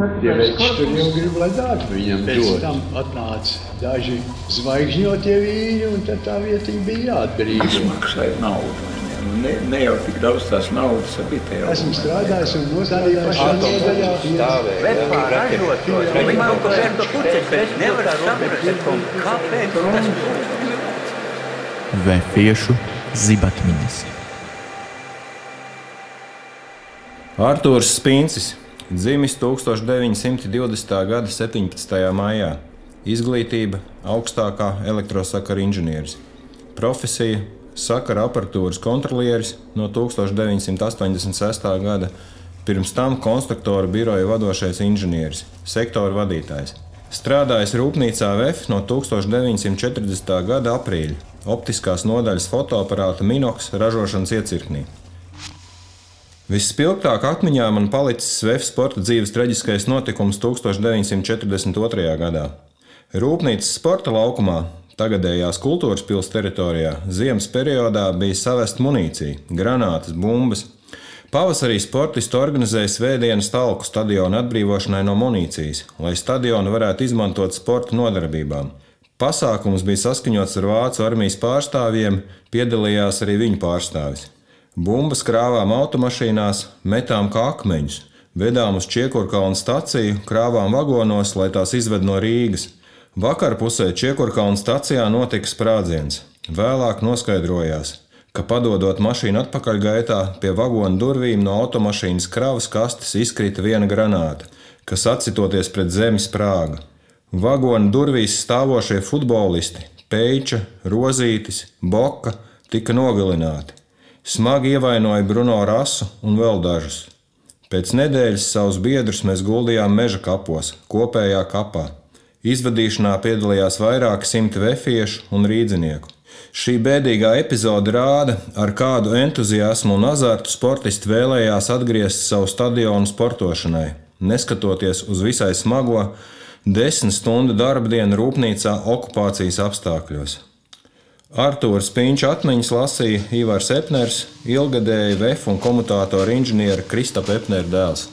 Veči tur jau grib, lai darbu viņam Pēc dod. tam atnāca daži zvaigžņotie vīri, un tad tā vieta bija jāatbrīvo. maksāja naudu. Ne, ne jau tik daudz tās naudas bija tajā. Esmu strādājis un nostādījis pašā nodaļā. Vefā ražotājs, viņi kaut ko vērto puceļu, bet nevar saprast, kāpēc tas Vēfiešu zibatmiņas. Arthurs Spīncis dzimis 1920. gada 17. maijā. Izglītība augstākā elektrosakara inženieris. Profesija - sakara aparatūras kontrolieris no 1986. gada. Pirms tam konstruktora biroja vadošais inženieris, sektora vadītājs. Strādājis rūpnīcā VF no 1940. gada aprīļa, optiskās nodaļas fotoaparāta Minox ražošanas iecirknī. Vispilgtāk atmiņā man palicis Vēja sporta dzīves traģiskais notikums 1942. gadā. Rūpnīcas sporta laukumā, tagadējās kultūras pilsētas teritorijā, ziemas periodā bija savest munīcija, granātas, bumbas. Pavasarī sportisti organizēja svētdienas talku stadiona atbrīvošanai no munīcijas, lai stadionu varētu izmantot sporta nodarbībām. Pasākums bija saskaņots ar Vācu armijas pārstāvjiem, piedalījās arī viņu pārstāvis. Bumbas krāvām automašīnās, metām kā akmeņus, vedām uz Čiekurkalnu staciju, krāvām vagonos, lai tās izved no Rīgas. Vakar pusē Čiekurkalnu stacijā notika sprādziens. Vēlāk noskaidrojās, ka padodot mašīnu atpakaļgaitā, pie vagona durvīm no automašīnas kravas kastes izkrita viena granāta, kas atsitoties pret zemi sprāga. Vagona durvīs stāvošie futbolisti, Peiča, Rozītis, Boka tika nogalināti. Smagi ievainoja Bruno Rasu un vēl dažus. Pēc nedēļas savus biedrus mēs guldījām meža kapos, kopējā kapā. Izvadīšanā piedalījās vairāki simti vefiešu un rīdzinieku. Šī bēdīgā epizode rāda, ar kādu entuziasmu un azartu sportisti vēlējās atgriezt savu stadionu sportošanai, neskatoties uz visai smago desmit stundu darba dienu rūpnīcā okupācijas apstākļos. Artūrs Pīņš atmiņas lasīja Ivars Epners, ilgadēji VF un komutātora inženiera Kristapa Epnera dēls.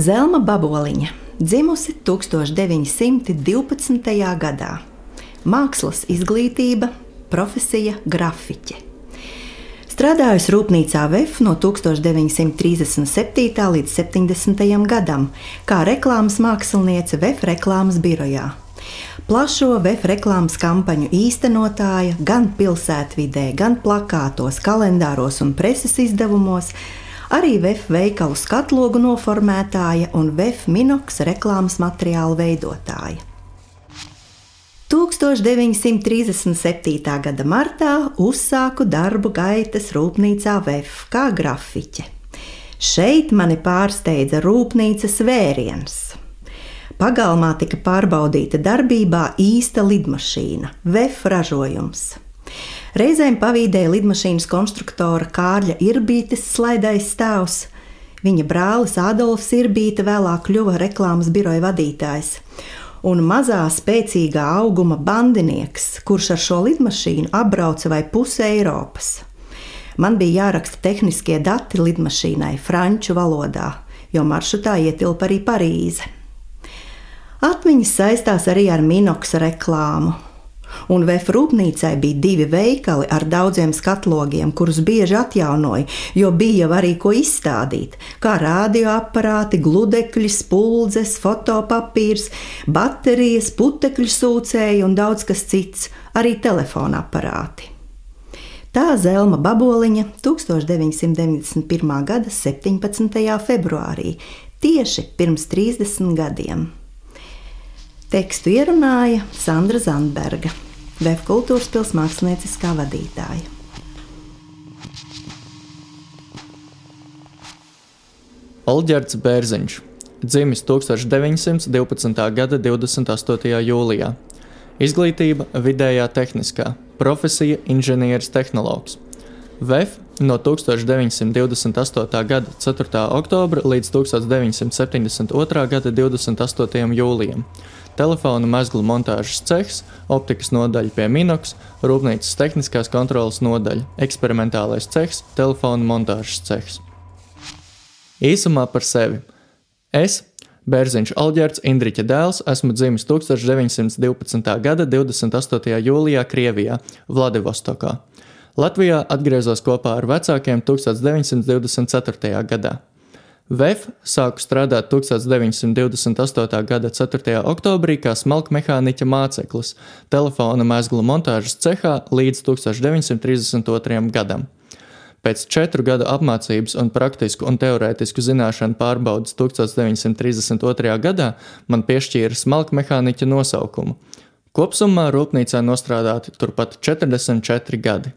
Zelma Baboliņa dzimusi 1912. gadā. Mākslas izglītība, profesija grafiķe. Strādājusi rūpnīcā VF no 1937. līdz 70. gadam, kā reklāmas māksliniece VF reklāmas birojā. Plašo VF reklāmas kampaņu īstenotāja gan pilsētvidē, gan plakātos, kalendāros un preses izdevumos, arī VF veikalu skatlogu noformētāja un VF minoks reklāmas materiālu veidotāja. 1937. gada martā uzsāku darbu gaitas rūpnīcā VF kā grafiķe. Šeit mani pārsteidza rūpnīcas vēriens. Pagalmā tika pārbaudīta darbībā īsta lidmašīna, VF ražojums. Reizēm pavīdēja lidmašīnas konstruktora Kārļa Irbītes slaidais stāvs. Viņa brālis Adolfs Irbīte vēlāk kļuva reklāmas biroja vadītājs un mazā spēcīgā auguma bandinieks, kurš ar šo lidmašīnu apbrauca vai pusi Eiropas. Man bija jāraksta tehniskie dati lidmašīnai franču valodā, jo maršrutā ietilpa arī Parīze. Atmiņas saistās arī ar Minoks reklāmu. Un VF rūpnīcai bija divi veikali ar daudziem skatlogiem, kurus bieži atjaunoja, jo bija jau arī ko izstādīt, kā radioaparāti, gludekļi, spuldzes, fotopapīrs, baterijas, putekļu sūcēji un daudz kas cits, arī telefona aparāti. Tā Zelma Baboliņa 1991. gada 17. februārī, tieši pirms 30 gadiem. Tekstu ierunāja Sandra Zandberga, VF kultūras pilsētas mākslinieckā vadītāja. Olģerts Bērziņš, dzimis 1912. gada 28. jūlijā. Izglītība vidējā tehniskā, profesija inženieris tehnologs. VF no 1928. gada 4. oktobra līdz 1972. gada 28. jūlijam. Telefonu mezglu montāžas cehs, optikas nodaļa pie Minoks, rūpnīcas tehniskās kontrolas nodaļa, eksperimentālais cehs, telefonu montāžas cehs. Īsumā par sevi. Es, Bērziņš Alģerts, Indriķa dēls, esmu dzimis 1912. gada 28. jūlijā Krievijā, Vladivostokā. Latvijā atgriezos kopā ar vecākiem 1924. gadā. VEF sāku strādāt 1928. gada 4. oktobrī kā smalka mehāniķa māceklis telefona mēsglu montāžas cehā līdz 1932. gadam. Pēc četru gadu apmācības un praktisku un teorētisku zināšanu pārbaudas 1932. gadā man piešķīra smalka mehāniķa nosaukumu. Kopsumā rūpnīcā nostrādāti turpat 44 gadi.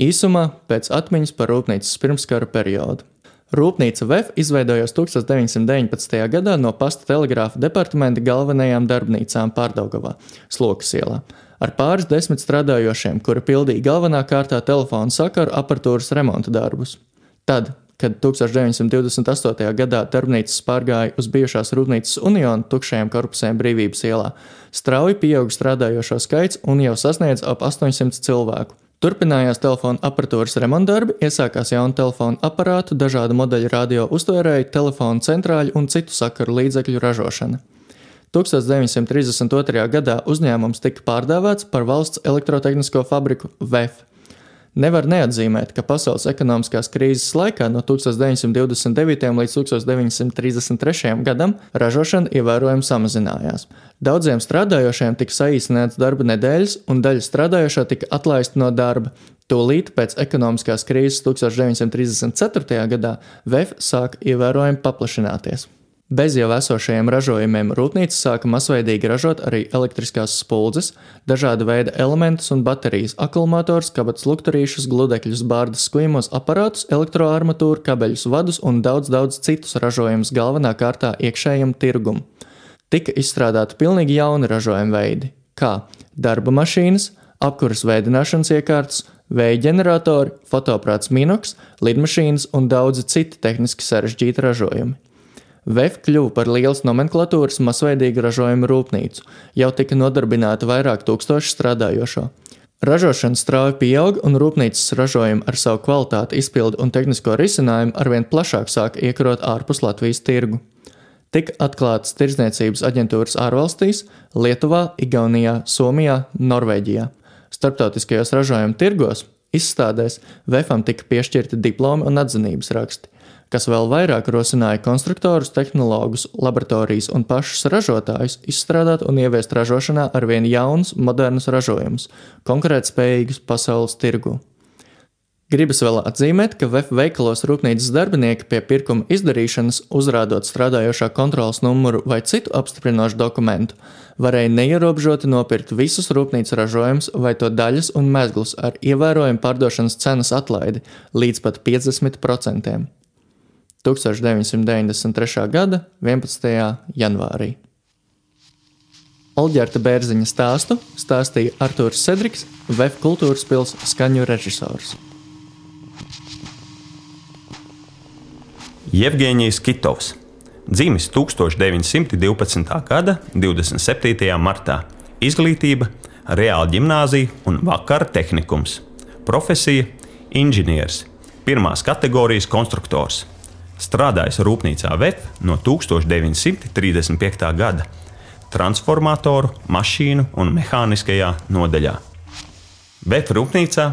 Īsumā pēc atmiņas par rūpnīcas pirmskara periodu. Rūpnīca VEF izveidojās 1919. gadā no pasta telegrāfa departamenta galvenajām darbnīcām Pārdaugavā, Slokas ielā, ar pāris desmit strādājošiem, kuri pildīja galvenā kārtā telefonu sakaru aparatūras remonta darbus. Tad, kad 1928. gadā darbnīcas pārgāja uz bijušās Rūpnīcas Unionu tukšajiem korpusiem Brīvības ielā, strauji pieauga strādājošo skaits un jau sasniedz ap 800 cilvēku. Turpinājās telefona aparatūras remontdarbi, iesākās jaunu telefonu aparātu, dažādu modeļu radio uztvērēju, telefonu centrāļu un citu sakaru līdzekļu ražošana. 1932. gadā uzņēmums tika pārdēvēts par valsts elektrotehnisko fabriku VEF. Nevar neatzīmēt, ka pasaules ekonomiskās krīzes laikā no 1929. līdz 1933. gadam ražošana ievērojami samazinājās. Daudziem strādājošiem tika saīsināts darba nedēļas, un daļa strādājošā tika atlaista no darba. Tūlīt pēc ekonomiskās krīzes 1934. gadā VF sāka ievērojami paplašināties. Bez jau esošajiem ražojumiem rūpnīca sāka masveidīgi ražot arī elektriskās spuldzes, dažāda veida elementus un baterijas, akumulatorus, kabatas lukturīšus, gludekļus, bārdas skujamos aparātus, elektroarmatūru, kabeļus, vadus un daudz, daudz citus ražojumus galvenā kārtā iekšējam tirgum. Tika izstrādāti pilnīgi jauni ražojuma veidi, kā darba mašīnas, apkuras veidināšanas iekārtas, vēja ģeneratori, fotoaprāts Minox, lidmašīnas un daudzi citi tehniski sarežģīti ražojumi. VEF kļuva par lielas nomenklatūras masveidīgu ražojumu rūpnīcu, jau tika nodarbināta vairāk tūkstoši strādājošo. Ražošana strauji pieauga, un rūpnīcas ražojumi ar savu kvalitāti, izpildu un tehnisko risinājumu arvien plašāk sāka iekrot ārpus Latvijas tirgu. Tika atklātas tirdzniecības aģentūras ārvalstīs, Lietuvā, Igaunijā, Somijā, Norvēģijā. Starptautiskajos ražojumu tirgos, izstādēs, VEFam tika piešķirti diplomi un atzinības raksti kas vēl vairāk rosināja konstruktorus, tehnologus, laboratorijas un pašus ražotājus izstrādāt un ieviest ražošanā arvien jaunus, modernus ražojumus, konkurētspējīgus pasaules tirgu. Gribas vēl atzīmēt, ka VF veikalos rūpnīcas darbinieki pie pirkuma izdarīšanas, uzrādot strādājošā kontrolas numuru vai citu apstiprinošu dokumentu, varēja neierobežoti nopirkt visus rūpnīcas ražojumus vai to daļas un mezglus ar ievērojumu pārdošanas cenas atlaidi līdz pat 50%. 1993. gada 11. janvārī. Olģerta Bērziņa stāstu stāstīja Artūrs Sedriks, VF kultūras pils skaņu režisors. Jevģīnijas Kitovs dzimis 1912. gada 27. martā. Izglītība, reāla gimnāzija un vakara tehnikums. Profesija - inženieris, pirmās kategorijas konstruktors strādājis rūpnīcā VEF no 1935. gada transformatoru, mašīnu un mehāniskajā nodaļā. VEF rūpnīcā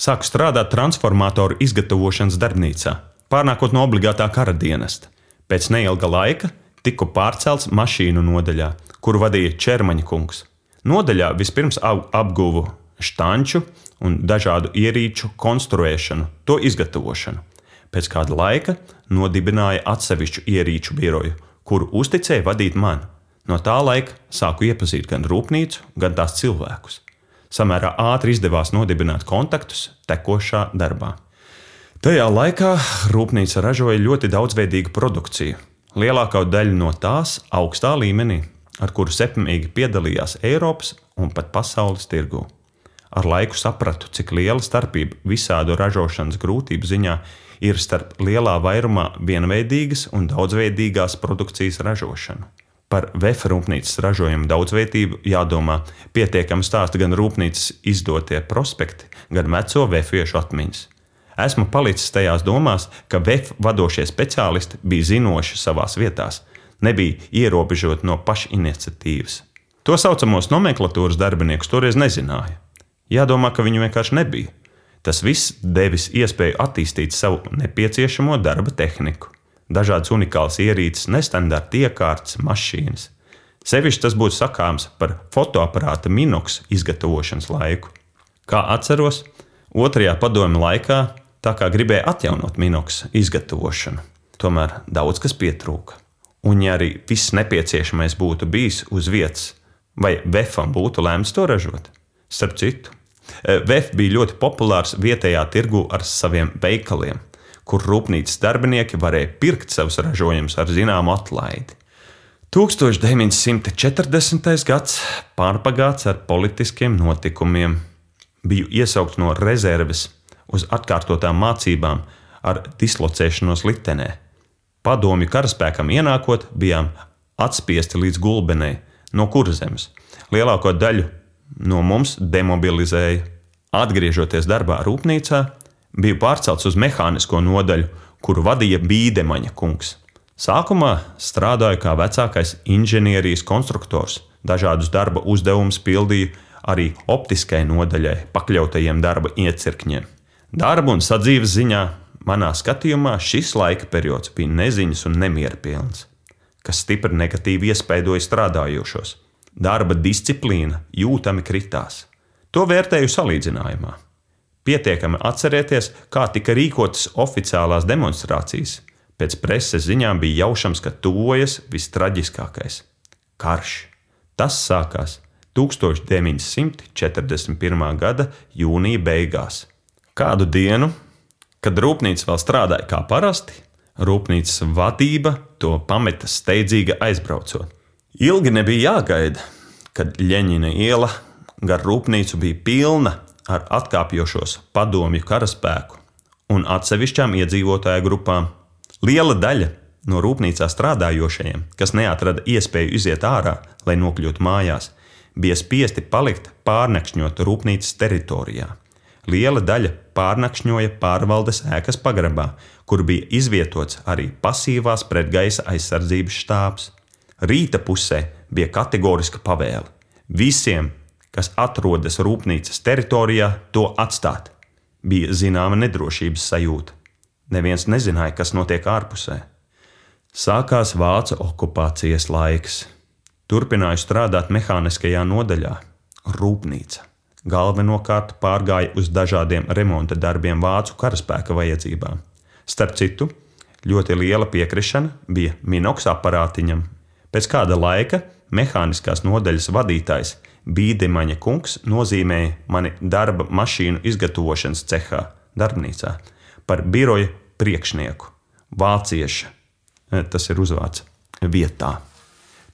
sāku strādāt transformatoru izgatavošanas darbnīcā, pārnākot no obligātā kara dienesta. Pēc neilga laika tiku pārcelts mašīnu nodaļā, kuru vadīja Čermaņa kungs. Nodaļā vispirms apguvu štanču un dažādu ierīču konstruēšanu, to izgatavošanu. Pēc kāda laika nodibināja atsevišķu ierīču biroju, kuru uzticēja vadīt man. No tā laika sāku iepazīt gan rūpnīcu, gan tās cilvēkus. Samērā ātri izdevās nodibināt kontaktus tekošā darbā. Tajā laikā rūpnīca ražoja ļoti daudzveidīgu produkciju. Lielākā daļa no tās augstā līmenī, ar kuru sekmīgi piedalījās Eiropas un pat pasaules tirgū. Ar laiku sapratu, cik liela starpība visādu ražošanas grūtību ziņā ir starp lielā vairumā vienveidīgas un daudzveidīgās produkcijas ražošanu. Par VF rūpnīcas ražojumu daudzveidību jādomā pietiekami stāsta gan rūpnīcas izdotie prospekti, gan veco vefiešu atmiņas. Esmu palicis tajās domās, ka VF vadošie speciālisti bija zinoši savās vietās, nebija ierobežoti no pašiniciatīvas. To saucamos nomenklatūras darbiniekus toreiz nezināja. Jādomā, ka viņu vienkārši nebija. Tas viss devis iespēju attīstīt savu nepieciešamo darba tehniku dažādas unikālas ierīces, nestandarta iekārtas, mašīnas. Sevišķi tas būtu sakāms par fotoaparāta minoks izgatavošanas laiku. Kā atceros, otrajā padomju laikā tā kā gribēja atjaunot minoks izgatavošanu, tomēr daudz kas pietrūka. Un, ja arī viss nepieciešamais būtu bijis uz vietas, vai Vefam būtu lēmts to ražot? Starp citu, Vef bija ļoti populārs vietējā tirgu ar saviem veikaliem kur rūpnīcas darbinieki varēja pirkt savus ražojumus ar zināmu atlaidi. 1940. gads pārpagāts ar politiskiem notikumiem. Biju iesaukts no rezerves uz atkārtotām mācībām ar dislocēšanos litenē. Padomju karaspēkam ienākot, bijām atspiesti līdz gulbenei no kurzemes. Lielāko daļu no mums demobilizēja. Atgriežoties darbā rūpnīcā, biju pārcelts uz mehānisko nodaļu, kuru vadīja Bīdemaņa kungs. Sākumā strādāju kā vecākais inženierijas konstruktors, dažādus darba uzdevumus pildīju arī optiskai nodaļai pakļautajiem darba iecirkņiem. Darba un sadzīves ziņā manā skatījumā šis laika periods bija neziņas un nemiera pilns, kas stipri negatīvi iespaidoja strādājošos. Darba disciplīna jūtami kritās. To vērtēju salīdzinājumā. Pietiekami atcerieties, kā tika rīkotas oficiālās demonstrācijas. Pēc preses ziņām bija jaušams, ka tuvojas vistraģiskākais - karš. Tas sākās 1941. gada jūnija beigās. Kādu dienu, kad rūpnīca vēl strādāja kā parasti, rūpnīcas vadība to pameta steidzīgi aizbraucot. Ilgi nebija jāgaida, kad Ļeņina iela gar rūpnīcu bija pilna ar atkāpjošos padomju karaspēku un atsevišķām iedzīvotāju grupām. Liela daļa no rūpnīcā strādājošajiem, kas neatrada iespēju iziet ārā, lai nokļūtu mājās, bija spiesti palikt pārnakšņot rūpnīcas teritorijā. Liela daļa pārnakšņoja pārvaldes ēkas pagrabā, kur bija izvietots arī pasīvās pretgaisa aizsardzības štābs. Rīta pusē bija kategoriska pavēle. Visiem kas atrodas rūpnīcas teritorijā, to atstāt. Bija zināma nedrošības sajūta. Neviens nezināja, kas notiek ārpusē. Sākās vācu okupācijas laiks. Turpināju strādāt mehāniskajā nodaļā, rūpnīca. Galvenokārt pārgāja uz dažādiem remonta darbiem vācu karaspēka vajadzībām. Starp citu, ļoti liela piekrišana bija minoks aparātiņam. Pēc kāda laika mehāniskās nodaļas vadītājs Bīdemaņa kungs nozīmēja mani darba mašīnu izgatavošanas cehā, darbnīcā, par biroja priekšnieku, vācieša, e, tas ir uzvārds, vietā.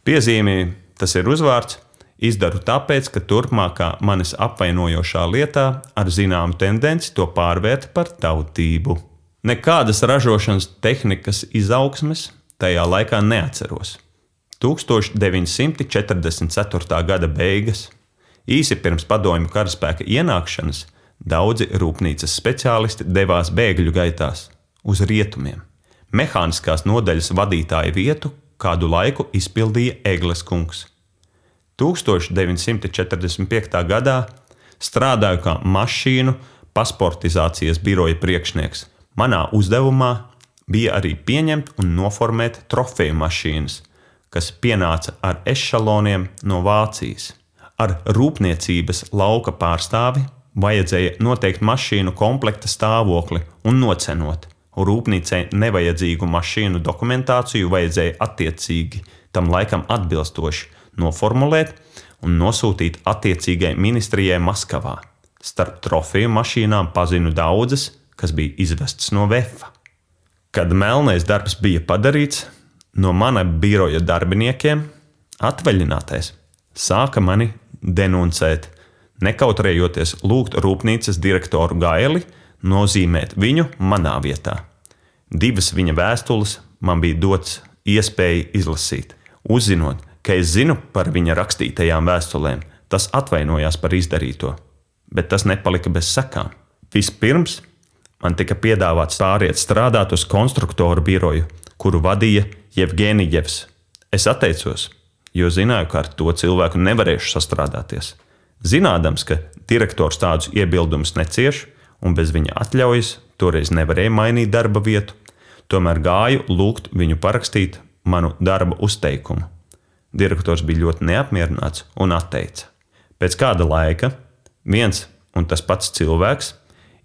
Piezīmē, tas ir uzvārds, izdaru tāpēc, ka turpmākā manis apvainojošā lietā ar zināmu tendenci to pārvērt par tautību. Nekādas ražošanas tehnikas izaugsmes tajā laikā neatceros. 1944. gada beigas, īsi pirms padomju karaspēka ienākšanas, daudzi rūpnīcas speciālisti devās bēgļu gaitās uz rietumiem. Mehāniskās nodaļas vadītāja vietu kādu laiku izpildīja Eglis kungs. 1945. gadā strādāju kā mašīnu pasportizācijas biroja priekšnieks. Manā uzdevumā bija arī pieņemt un noformēt trofeju mašīnas – kas pienāca ar ešaloniem no Vācijas. Ar rūpniecības lauka pārstāvi vajadzēja noteikt mašīnu komplekta stāvokli un nocenot. Rūpnīcai nevajadzīgu mašīnu dokumentāciju vajadzēja attiecīgi tam laikam atbilstoši noformulēt un nosūtīt attiecīgai ministrijai Maskavā. Starp trofeju mašīnām pazinu daudzas, kas bija izvestas no VEFA. Kad melnais darbs bija padarīts, no mana biroja darbiniekiem atvaļinātais sāka mani denuncēt, nekautrējoties lūgt rūpnīcas direktoru Gaili nozīmēt viņu manā vietā. Divas viņa vēstules man bija dots iespēja izlasīt. Uzzinot, ka es zinu par viņa rakstītajām vēstulēm, tas atvainojās par izdarīto, bet tas nepalika bez sekām. Vispirms man tika piedāvāts pāriet strādāt uz konstruktoru biroju, kuru vadīja Jevgenijevs. Es atteicos, jo zināju, ka ar to cilvēku nevarēšu sastrādāties. Zinādams, ka direktors tādus iebildumus necieš un bez viņa atļaujas toreiz nevarēja mainīt darba vietu, tomēr gāju lūgt viņu parakstīt manu darba uzteikumu. Direktors bija ļoti neapmierināts un atteica. Pēc kāda laika viens un tas pats cilvēks,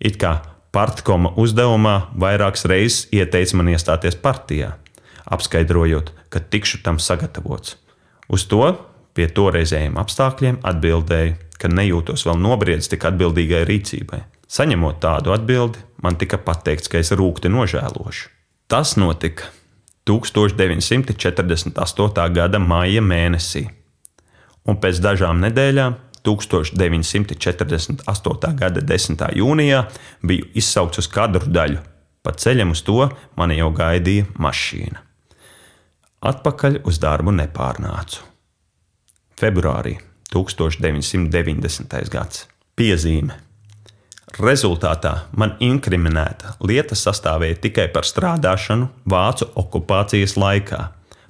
it kā partkoma uzdevumā, vairākas reizes ieteica man iestāties partijā, apskaidrojot, ka tikšu tam sagatavots. Uz to pie toreizējiem apstākļiem atbildēju, ka nejūtos vēl nobriedzis tik atbildīgai rīcībai. Saņemot tādu atbildi, man tika pateikts, ka es rūkti nožēlošu. Tas notika 1948. gada maija mēnesī, un pēc dažām nedēļām 1948. gada 10. jūnijā biju izsaukts uz kadru daļu. Pa ceļam uz to mani jau gaidīja mašīna. Atpakaļ uz darbu nepārnācu. Februārī 1990. gads. Piezīme. Rezultātā man inkriminēta lieta sastāvēja tikai par strādāšanu Vācu okupācijas laikā.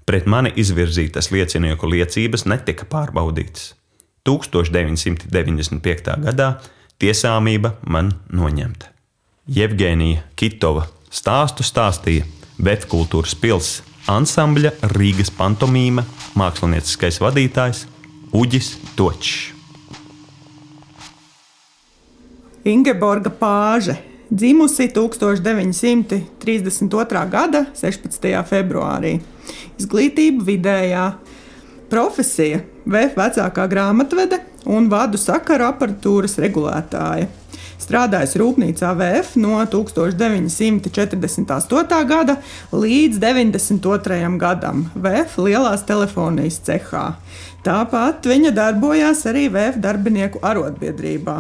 Pret mani izvirzītas liecinieku liecības netika pārbaudītas. 1995. gadā tiesāmība man noņemta. Jevģīnija Kitova stāstu stāstīja Vēfkultūras pilsētas ansambļa Rīgas pantomīma mākslinieckais vadītājs Uģis Točs. Ingeborga Pāže, dzimusi 1932. gada 16. februārī. Izglītība vidējā, profesija VF vecākā grāmatvede un vadu sakaru aparatūras regulētāja. Strādājis rūpnīcā VF no 1948. gada līdz 92. gadam VF lielās telefonijas cehā. Tāpat viņa darbojās arī VF darbinieku arotbiedrībā.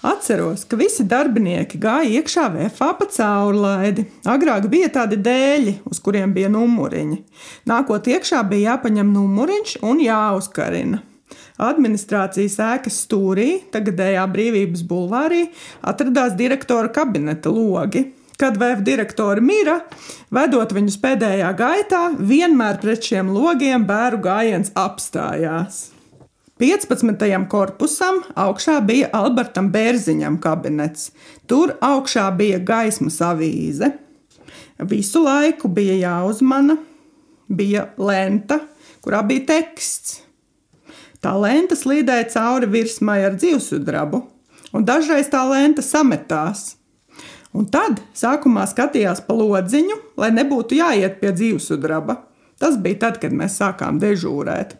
Atceros, ka visi darbinieki gāja iekšā vēfā pa caurlaidi. Agrāk bija tādi dēļi, uz kuriem bija numuriņi. Nākot iekšā bija jāpaņem numuriņš un jāuzkarina. Administrācijas ēkas stūrī, tagadējā brīvības bulvārī, atradās direktora kabineta logi. Kad vēf direktori mira, vedot viņus pēdējā gaitā, vienmēr pret šiem logiem bēru gājiens apstājās. 15. korpusam augšā bija Albertam Bērziņam kabinets. Tur augšā bija gaismas avīze. Visu laiku bija jāuzmana, bija lenta, kurā bija teksts. Tā lenta slīdēja cauri virsmai ar dzīvesudrabu, un dažreiz tā lenta sametās. Un tad sākumā skatījās pa lodziņu, lai nebūtu jāiet pie dzīvesudraba. Tas bija tad, kad mēs sākām dežūrēt.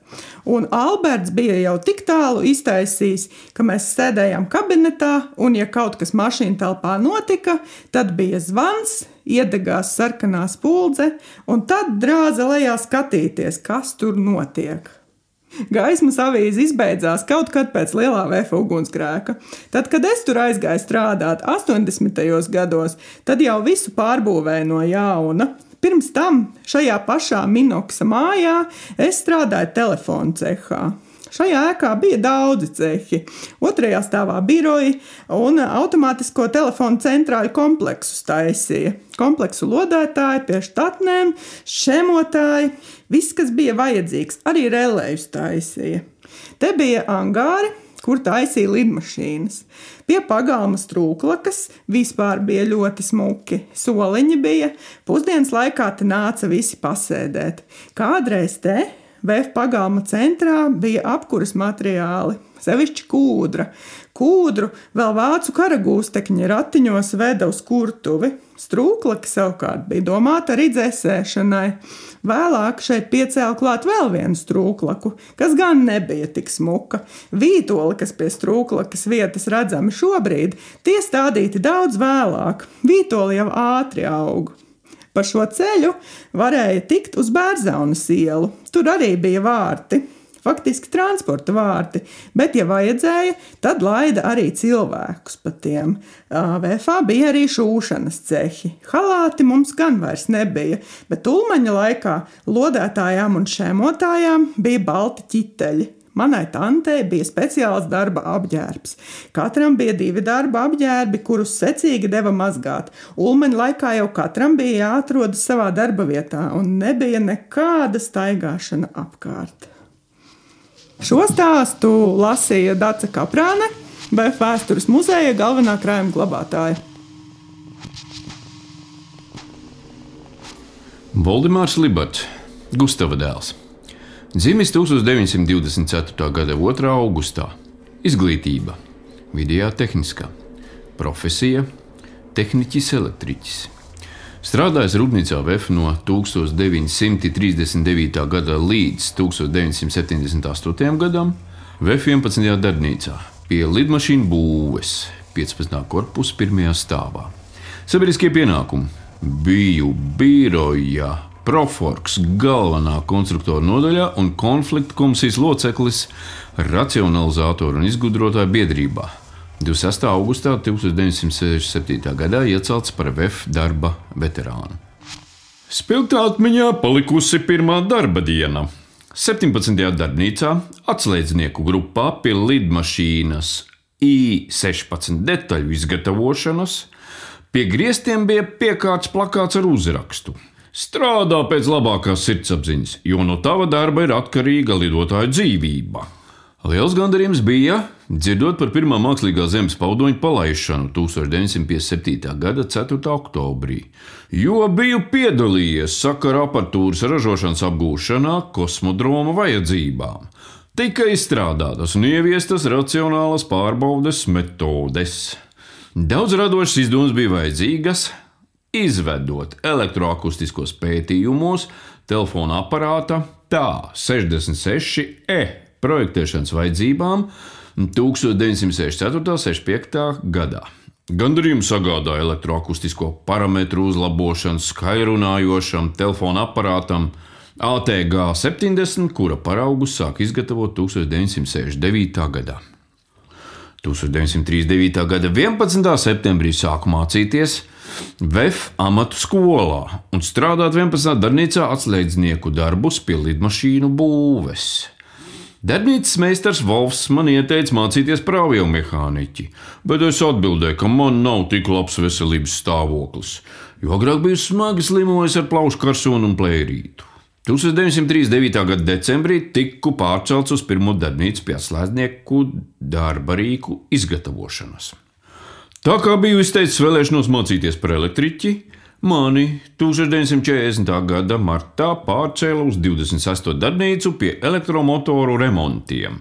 Un Alberts bija jau tik tālu iztaisījis, ka mēs sēdējām kabinetā, un, ja kaut kas mašīna telpā notika, tad bija zvans, iedegās sarkanā spuldze, un tad drāza lejā skatīties, kas tur notiek. Gaismas avīze izbeidzās kaut kad pēc lielā vēja ugunsgrēka. Tad, kad es tur aizgāju strādāt 80. gados, tad jau visu pārbūvēju no jauna. Pirms tam šajā pašā Minoksa mājā es strādāju telefonu cehā. Šajā ēkā bija daudzi cehi. Otrajā stāvā biroji un automātisko telefonu centrāļu kompleksu taisīja. Kompleksu lodētāji, pie štatnēm, šemotāji, viss, kas bija vajadzīgs, arī relējus taisīja. Te bija angāri, kur taisīja lidmašīnas. Pie pagalma strūklakas vispār bija ļoti smuki. Soliņi bija, pusdienas laikā te nāca visi pasēdēt. Kādreiz te VF pagalma centrā bija apkuras materiāli, sevišķi kūdra. Kūdru vēl vācu karagūstekņi ratiņos veda uz kurtuvi. Strūklaka savukārt bija domāta arī dzēsēšanai. Vēlāk šeit piecēla klāt vēl vienu strūklaku, kas gan nebija tik smuka. Vītoli, kas pie strūklakas vietas redzami šobrīd, tie stādīti daudz vēlāk. Vītoli jau ātri aug. Pa šo ceļu varēja tikt uz Bērzaunas ielu. Tur arī bija vārti. faktiski transporta vārti, bet, ja vajadzēja, tad laida arī cilvēkus pa tiem. VFā bija arī šūšanas cehi. Halāti mums gan vairs nebija, bet ulmaņa laikā lodētājām un šēmotājām bija balti ķiteļi. Manai tantei bija speciāls darba apģērbs. Katram bija divi darba apģērbi, kurus secīgi deva mazgāt. Ulmaņa laikā jau katram bija jāatrodas savā darba vietā, un nebija nekāda staigāšana apkārt. Šo stāstu lasīja Dārsa Kaprāne, BF vēstures muzeja galvenā krājuma glabātāja. Valdemārs Libats, Gustava dēls. Dzimis 1924. gada 2. augustā. Izglītība, vidējā tehniskā, profesija, tehniķis, elektriķis. Strādājis Rūpnīcā VF no 1939. gada līdz 1978. gadam, VF 11. darbnīcā pie lidmašīnu būves 15. korpusa pirmajā stāvā. Sabiedriskie pienākumi biju biroja Proforks galvenā konstruktora nodaļā un konflikta komisijas loceklis racionalizatoru un izgudrotāju biedrībā. 26. augustā 1967. gadā iecelts par VF darba veterānu. Spilgtā atmiņā palikusi pirmā darba diena. 17. darbnīcā atslēdznieku grupā pie lidmašīnas I-16 detaļu izgatavošanas pie griestiem bija piekārts plakāts ar uzrakstu Strādā pēc labākās sirdsapziņas, jo no tava darba ir atkarīga lidotāja dzīvība. Liels gandarījums bija dzirdot par pirmā mākslīgā zemes paudoņa palaišanu 1957. gada 4. oktobrī, jo biju piedalījies sakara apatūras ražošanas apgūšanā kosmodroma vajadzībām. Tika izstrādātas un ieviestas racionālas pārbaudes metodes. Daudz radošas izdomas bija vajadzīgas, izvedot elektroakustiskos pētījumos telefona aparāta tā 66E projektēšanas vajadzībām 1964. un 65. gadā. Gandarījumu sagādāja elektroakustisko parametru uzlabošanu skaļrunājošam telefona aparātam ATG 70, kura paraugu sāk izgatavot 1969. gadā. 1939. gada 11. septembrī sāku mācīties VF amatu skolā un strādāt 11. darbnīcā atslēdznieku darbus pie lidmašīnu būves. Darbnīcas meistars Volfs man ieteica mācīties par aviomehāniķi, bet es atbildēju, ka man nav tik labs veselības stāvoklis, jo agrāk biju smagi slimojis ar plaušu karsonu un plērītu. 1939. gada decembrī tiku pārcelts uz pirmo darbnīcu pie atslēdznieku darba rīku izgatavošanas. Tā kā biju izteicis vēlēšanos mācīties par elektriķi, mani 1940. gada martā pārcēla uz 26. darbnīcu pie elektromotoru remontiem.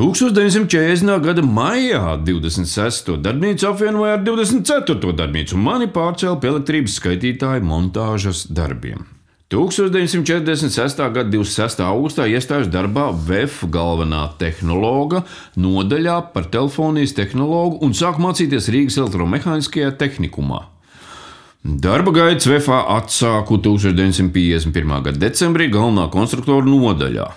1940. gada maijā 26. darbnīcu apvienoja ar 24. darbnīcu un mani pārcēla pie elektrības skaitītāja montāžas darbiem. 1946. gada 26. augustā iestājās darbā VF galvenā tehnologa nodaļā par telefonijas tehnologu un sāku mācīties Rīgas elektromehāniskajā tehnikumā. Darba gaitas VF atsāku 1951. gada decembrī galvenā konstruktora nodaļā.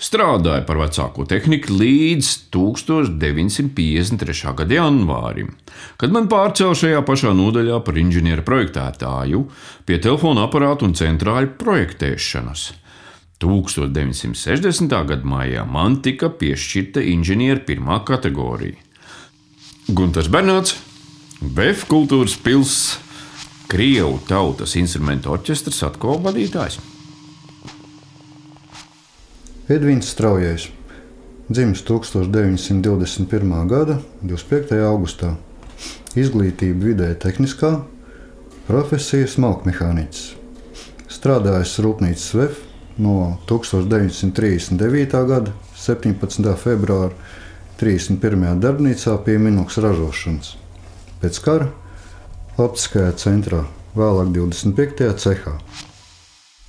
Strādāja par vecāko tehniku līdz 1953. gada janvārim, kad man pārcēla šajā pašā nodaļā par inženieru projektētāju pie telefona aparātu un centrāļu projektēšanas. 1960. gada maijā man tika piešķirta inženieru pirmā kategorija. Gunārs Bernāts, BF kultūras pilsēta, Krievu tautas instrumentu orķestras atkal vadītājs. Edvīns Straujais, dzimis 1921. gada 25. augustā. Izglītība vidē tehniskā, profesija smalkmehāniķis. Strādājis Rūpnīcas VF no 1939. gada 17. februāra 31. darbnīcā pie Minuks ražošanas. Pēc kara optiskajā centrā, vēlāk 25. cehā.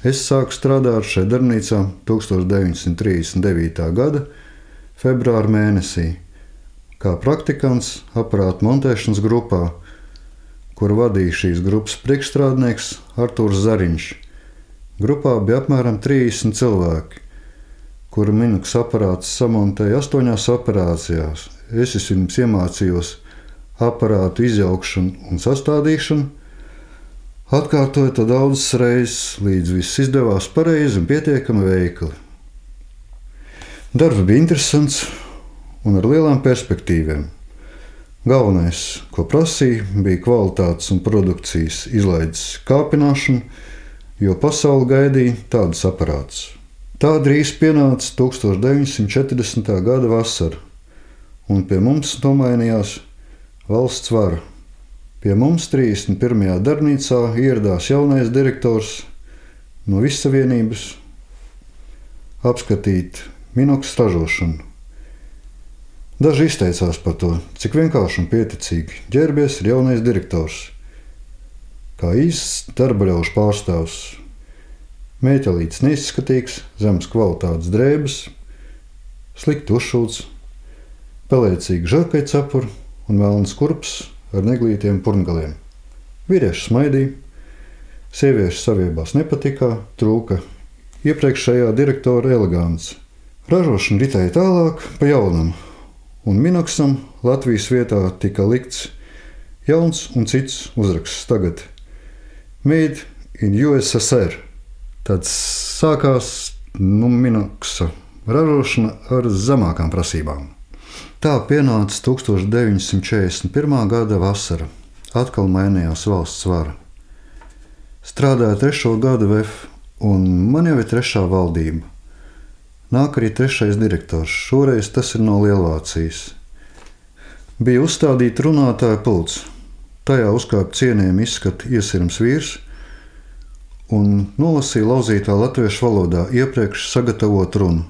Es sāku strādāt šajā darbnīcā 1939. gada februāra mēnesī, kā praktikants aparātu montēšanas grupā, kur vadīja šīs grupas priekšstrādnieks Artūrs Zariņš. Grupā bija apmēram 30 cilvēki, kuru Minoks aparāts samontēja astoņās operācijās. Es vispirms iemācījos aparātu izjaukšanu un sastādīšanu, atkārtoju to daudzas reizes, līdz viss izdevās pareizi un pietiekami veikli. Darbs bija interesants un ar lielām perspektīvām. Galvenais, ko prasīja, bija kvalitātes un produkcijas izlaides kāpināšana, jo pasaule gaidīja tādus aparātus. Tā drīz pienāca 1940. gada vasara, un pie mums nomainījās valsts vara. Pie mums 31. darbnīcā ieradās jaunais direktors no Vissavienības apskatīt minoks ražošanu. Daži izteicās par to, cik vienkārši un pieticīgi ģērbies ir jaunais direktors. Kā īsts darba ļaužu pārstāvs, Mētelīts neizskatīgs, zemes kvalitātes drēbes, slikti uzšūts, pelēcīgi žakai cepuri un melns kurps ar neglītiem purngaliem. Vīrieši smaidīja, sieviešu saviebās nepatikā, trūka iepriekšējā direktora elegants. Ražošana ritēja tālāk pa jaunam, un Minoksam Latvijas vietā tika likts jauns un cits uzraksts tagad – Made in USSR. Tad sākās nu, minoksa ražošana ar zemākām prasībām. Tā pienāca 1941. gada vasara. Atkal mainījās valsts vara. Strādāju trešo gadu VF, un man jau ir trešā valdība. Nāk arī trešais direktors. Šoreiz tas ir no Lielvācijas. Bija uzstādīta runātāja pults. Tajā uzkāpa cienījami izskata iesirms vīrs, un nolasīja lauzītā latviešu valodā iepriekš sagatavot runu.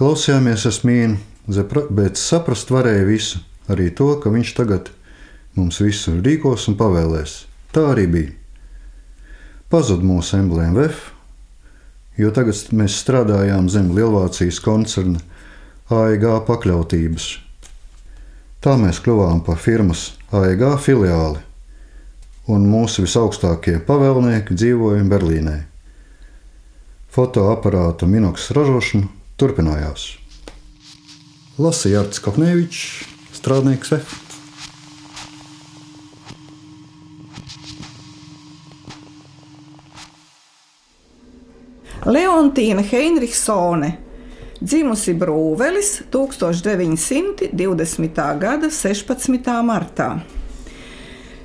Klausījāmies es mīnu, bet saprast varēja visu, arī to, ka viņš tagad mums visu rīkos un pavēlēs. Tā arī bija. Pazuda mūsu emblēma VF, jo tagad mēs strādājām zem Lielvācijas koncerna AEG pakļautības. Tā mēs kļuvām par firmas AEG filiāli un mūsu visaugstākie pavēlnieki dzīvoja Berlīnē. Fotoaparāta minoks ražošana turpinājās. Lasīja Arts Kopnevičs, strādnieks F. Leontīna Heinrichsone, dzimusi Brūvelis 1920. gada 16. martā.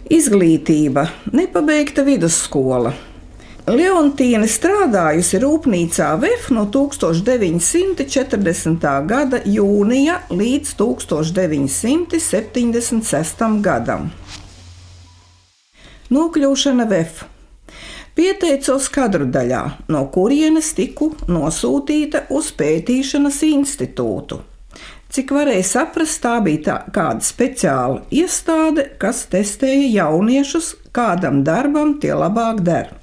Izglītība, nepabeigta vidusskola. Leontīna strādājusi rūpnīcā VF no 1940. gada jūnija līdz 1976. gadam. Nokļūšana VF. Pieteicos kadru daļā, no kurienes tiku nosūtīta uz pētīšanas institūtu. Cik varēja saprast, tā bija tā, kāda speciāla iestāde, kas testēja jauniešus, kādam darbam tie labāk der.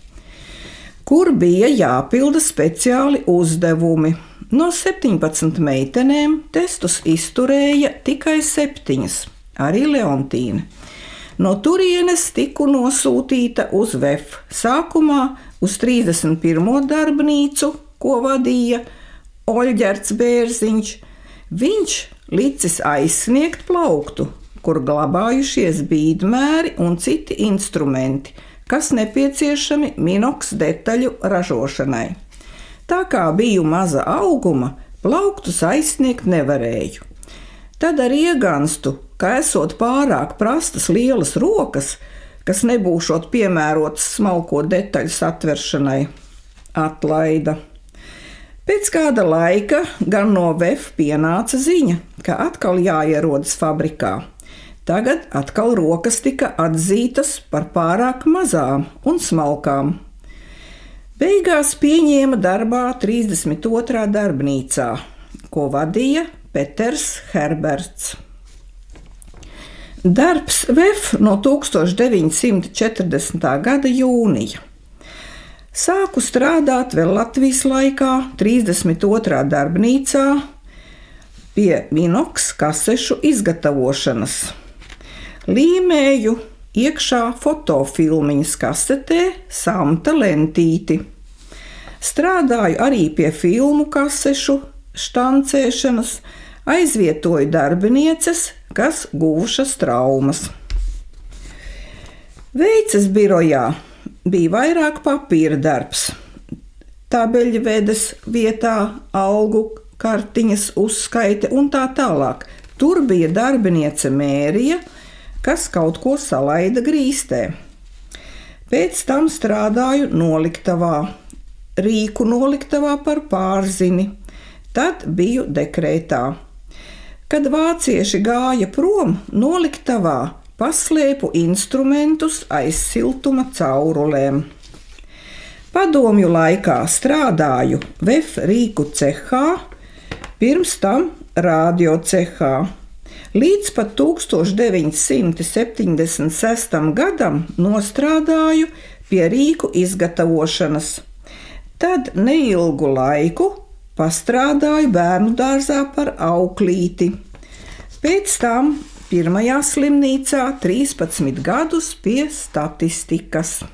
Kur bija jāpilda speciāli uzdevumi. No 17 meitenēm testus izturēja tikai septiņas, arī Leontīna. No turienes tiku nosūtīta uz VF. Sākumā uz 31. darbnīcu, ko vadīja Oļģerts Bērziņš, Viņš licis aizsniegt plauktu, kur glabājušies bīdmēri un citi instrumenti, kas nepieciešami minoks detaļu ražošanai. Tā kā biju maza auguma, plauktus aizsniegt nevarēju. Tad ar ieganstu, ka esot pārāk prastas lielas rokas, kas nebūšot piemērotas smalko detaļu satveršanai, atlaida. Pēc kāda laika gan no VF pienāca ziņa, ka atkal jāierodas fabrikā. Tagad atkal rokas tika atzītas par pārāk mazām un smalkām. Beigās pieņēma darbā 32. darbnīcā, ko vadīja Peters Herberts. Darbs VF no 1940. gada jūnija. Sāku strādāt vēl Latvijas laikā, 32. darbnīcā, pie minoks kasešu izgatavošanas. Līmēju iekšā fotofilmiņas kasetē samta lentīti. Strādāju arī pie filmu kasešu štancēšanas, aizvietoju darbinieces, kas guvušas traumas. Veices birojā bija vairāk papīra darbs, tabeļvedes vietā, algu kartiņas uzskaite un tā tālāk. Tur bija darbiniece Mērija, kas kaut ko salaida grīstē. Pēc tam strādāju noliktavā, rīku noliktavā par pārzini. Tad biju dekrētā. Kad vācieši gāja prom, noliktavā paslēpu instrumentus aiz siltuma caurulēm. Padomju laikā strādāju VF rīku cehā, pirms tam radio cehā. Līdz pat 1976. gadam nostrādāju pie rīku izgatavošanas. Tad neilgu laiku pastrādāju bērnu dārzā par auklīti. Pēc tam pirmajā slimnīcā 13 gadus pie statistikas.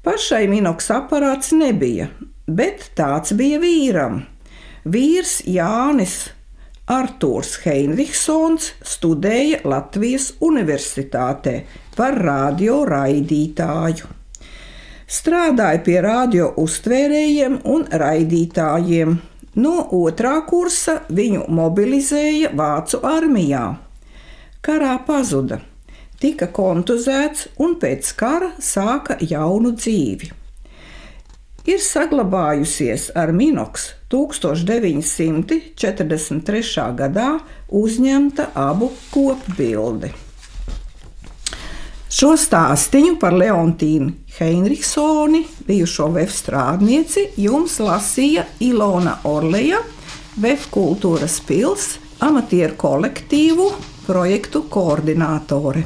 Pašai minoks aparāts nebija, bet tāds bija vīram. Vīrs Jānis Artūrs Heinrichsons studēja Latvijas Universitātē par radioraidītāju. Strādāja pie radio uztvērējiem un raidītājiem. No otrā kursa viņu mobilizēja Vācu armijā. Karā pazuda, tika kontuzēts un pēc kara sāka jaunu dzīvi ir saglabājusies ar Minoks 1943. gadā uzņemta abu kopbildi. Šo stāstīnu par Leontīnu Heinrichsoni, bijušo VF strādnieci, jums lasīja Ilona Orleja, VF kultūras pils, amatieru kolektīvu projektu koordinātore.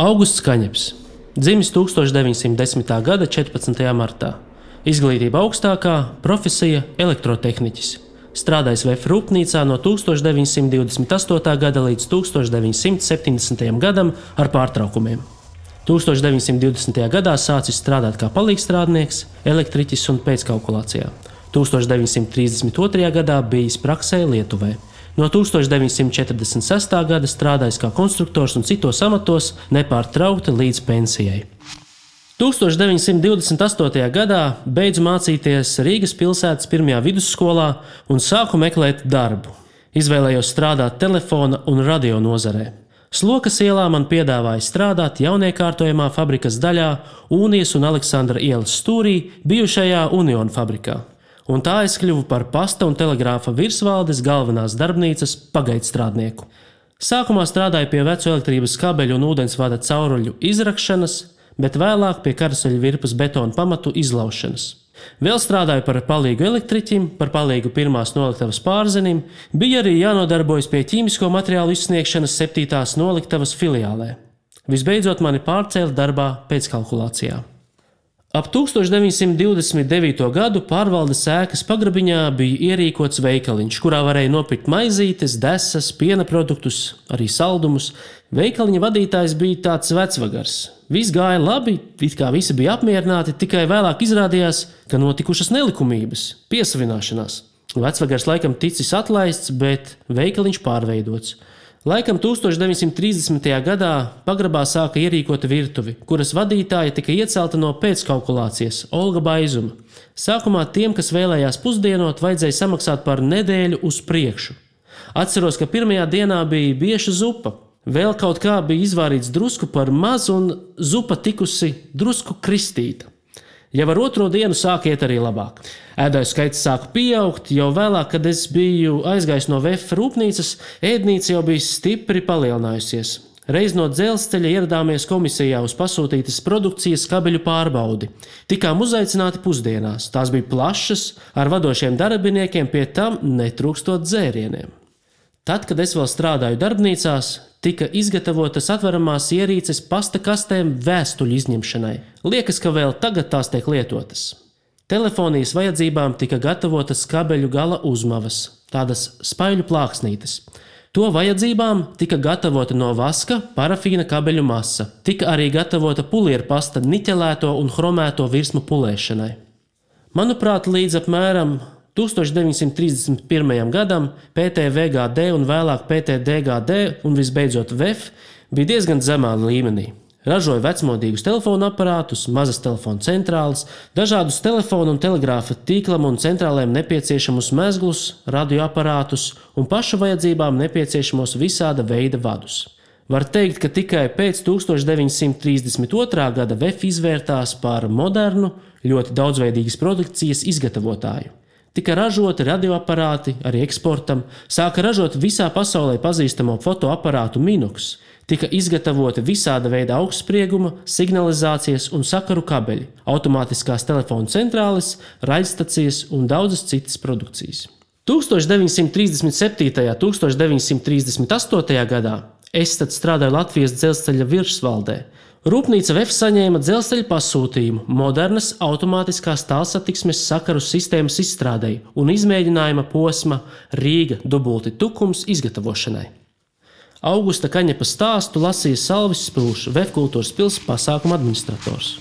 Augusts Kaņeps Dzimis 1910. gada 14. martā. Izglītība augstākā, profesija - elektrotehniķis. Strādājis VF rūpnīcā no 1928. gada līdz 1970. gadam ar pārtraukumiem. 1920. gadā sācis strādāt kā palīgstrādnieks, elektriķis un pēckalkulācijā. 1932. gadā bijis praksē Lietuvā. No 1946. gada strādājis kā konstruktors un citos amatos nepārtraukti līdz pensijai. 1928. gadā beidzu mācīties Rīgas pilsētas pirmajā vidusskolā un sāku meklēt darbu. Izvēlējos strādāt telefona un radio nozarē. Slokas ielā man piedāvāja strādāt jauniekārtojamā fabrikas daļā Unijas un Aleksandra ielas stūrī bijušajā Union fabrikā un tā es kļuvu par pasta un telegrāfa virsvaldes galvenās darbnīcas pagaidstrādnieku. Sākumā strādāju pie veco elektrības kabeļu un ūdensvada cauruļu izrakšanas, bet vēlāk pie karasoļu virpas betona pamatu izlaušanas. Vēl strādāju par palīgu elektriķim, par palīgu pirmās noliktavas pārzinim, bija arī jānodarbojas pie ķīmisko materiālu izsniegšanas septītās noliktavas filiālē. Visbeidzot, mani pārcēla darbā pēc kalkulācijām. Ap 1929. gadu pārvaldes ēkas pagrabiņā bija ierīkots veikaliņš, kurā varēja nopirkt maizītes, desas, piena produktus, arī saldumus. Veikaliņa vadītājs bija tāds vecvagars. Viss gāja labi, it kā visi bija apmierināti, tikai vēlāk izrādījās, ka notikušas nelikumības, piesavināšanās. Vecvagars laikam ticis atlaists, bet veikaliņš pārveidots. Laikam 1930. gadā pagrabā sāka ierīkot virtuvi, kuras vadītāja tika iecelta no pēckalkulācijas Olga Baizuma. Sākumā tiem, kas vēlējās pusdienot, vajadzēja samaksāt par nedēļu uz priekšu. Atceros, ka pirmajā dienā bija bieša zupa, vēl kaut kā bija izvārīts drusku par mazu, un zupa tikusi drusku kristīta. Jau ar otro dienu sāk iet arī labāk. Ēdāju skaits sāka pieaugt, jau vēlāk, kad es biju aizgājis no VF rūpnīcas, ēdnīca jau bija stipri palielinājusies. Reiz no dzelzceļa ieradāmies komisijā uz pasūtītas produkcijas kabeļu pārbaudi. Tikām uzaicināti pusdienās. Tās bija plašas, ar vadošiem darbiniekiem, pie tam netrūkstot dzērieniem. Tad, kad es vēl strādāju darbnīcās, tika izgatavotas atveramās ierīces pasta kastēm vēstuļu izņemšanai. Liekas, ka vēl tagad tās tiek lietotas. Telefonijas vajadzībām tika gatavotas kabeļu gala uzmavas, tādas spaiļu plāksnītes. To vajadzībām tika gatavota no vaska parafīna kabeļu masa, tika arī gatavota pulieru pasta niķelēto un chromēto virsmu pulēšanai. Manuprāt, līdz apmēram 1931. gadam PTVGD un vēlāk PTDGD un visbeidzot VEF bija diezgan zemā līmenī. Ražoja vecmodīgus telefonu aparātus, mazas telefonu centrāles, dažādus telefonu un telegrāfa tīklam un centrālēm nepieciešamus mezglus, radioaparātus un pašu vajadzībām nepieciešamos visāda veida vadus. Var teikt, ka tikai pēc 1932. gada VF izvērtās par modernu, ļoti daudzveidīgas produkcijas izgatavotāju. Tika ražoti radioaparāti arī eksportam, sāka ražot visā pasaulē pazīstamo fotoaparātu Minux, tika izgatavoti visāda veida augstsprieguma, signalizācijas un sakaru kabeļi, automātiskās telefonu centrāles, raidstacijas un daudzas citas produkcijas. 1937. un 1938. gadā es strādāju Latvijas dzelzceļa virsvaldē. Rūpnīca VF saņēma dzelzceļa pasūtījumu modernas automātiskās tālsatiksmes sakaru sistēmas izstrādei un izmēģinājuma posma Rīga dubulti tukums izgatavošanai. Augusta Kaņepa stāstu lasīja Salvis Sprūšs, VF kultūras pilsētas pasākuma administrators.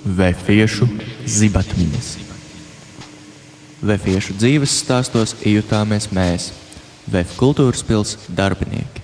Vēfiešu zibatmiņas. Vēfiešu dzīves stāstos iejutāmies mēs, VF kultūras pilsētas darbinieki.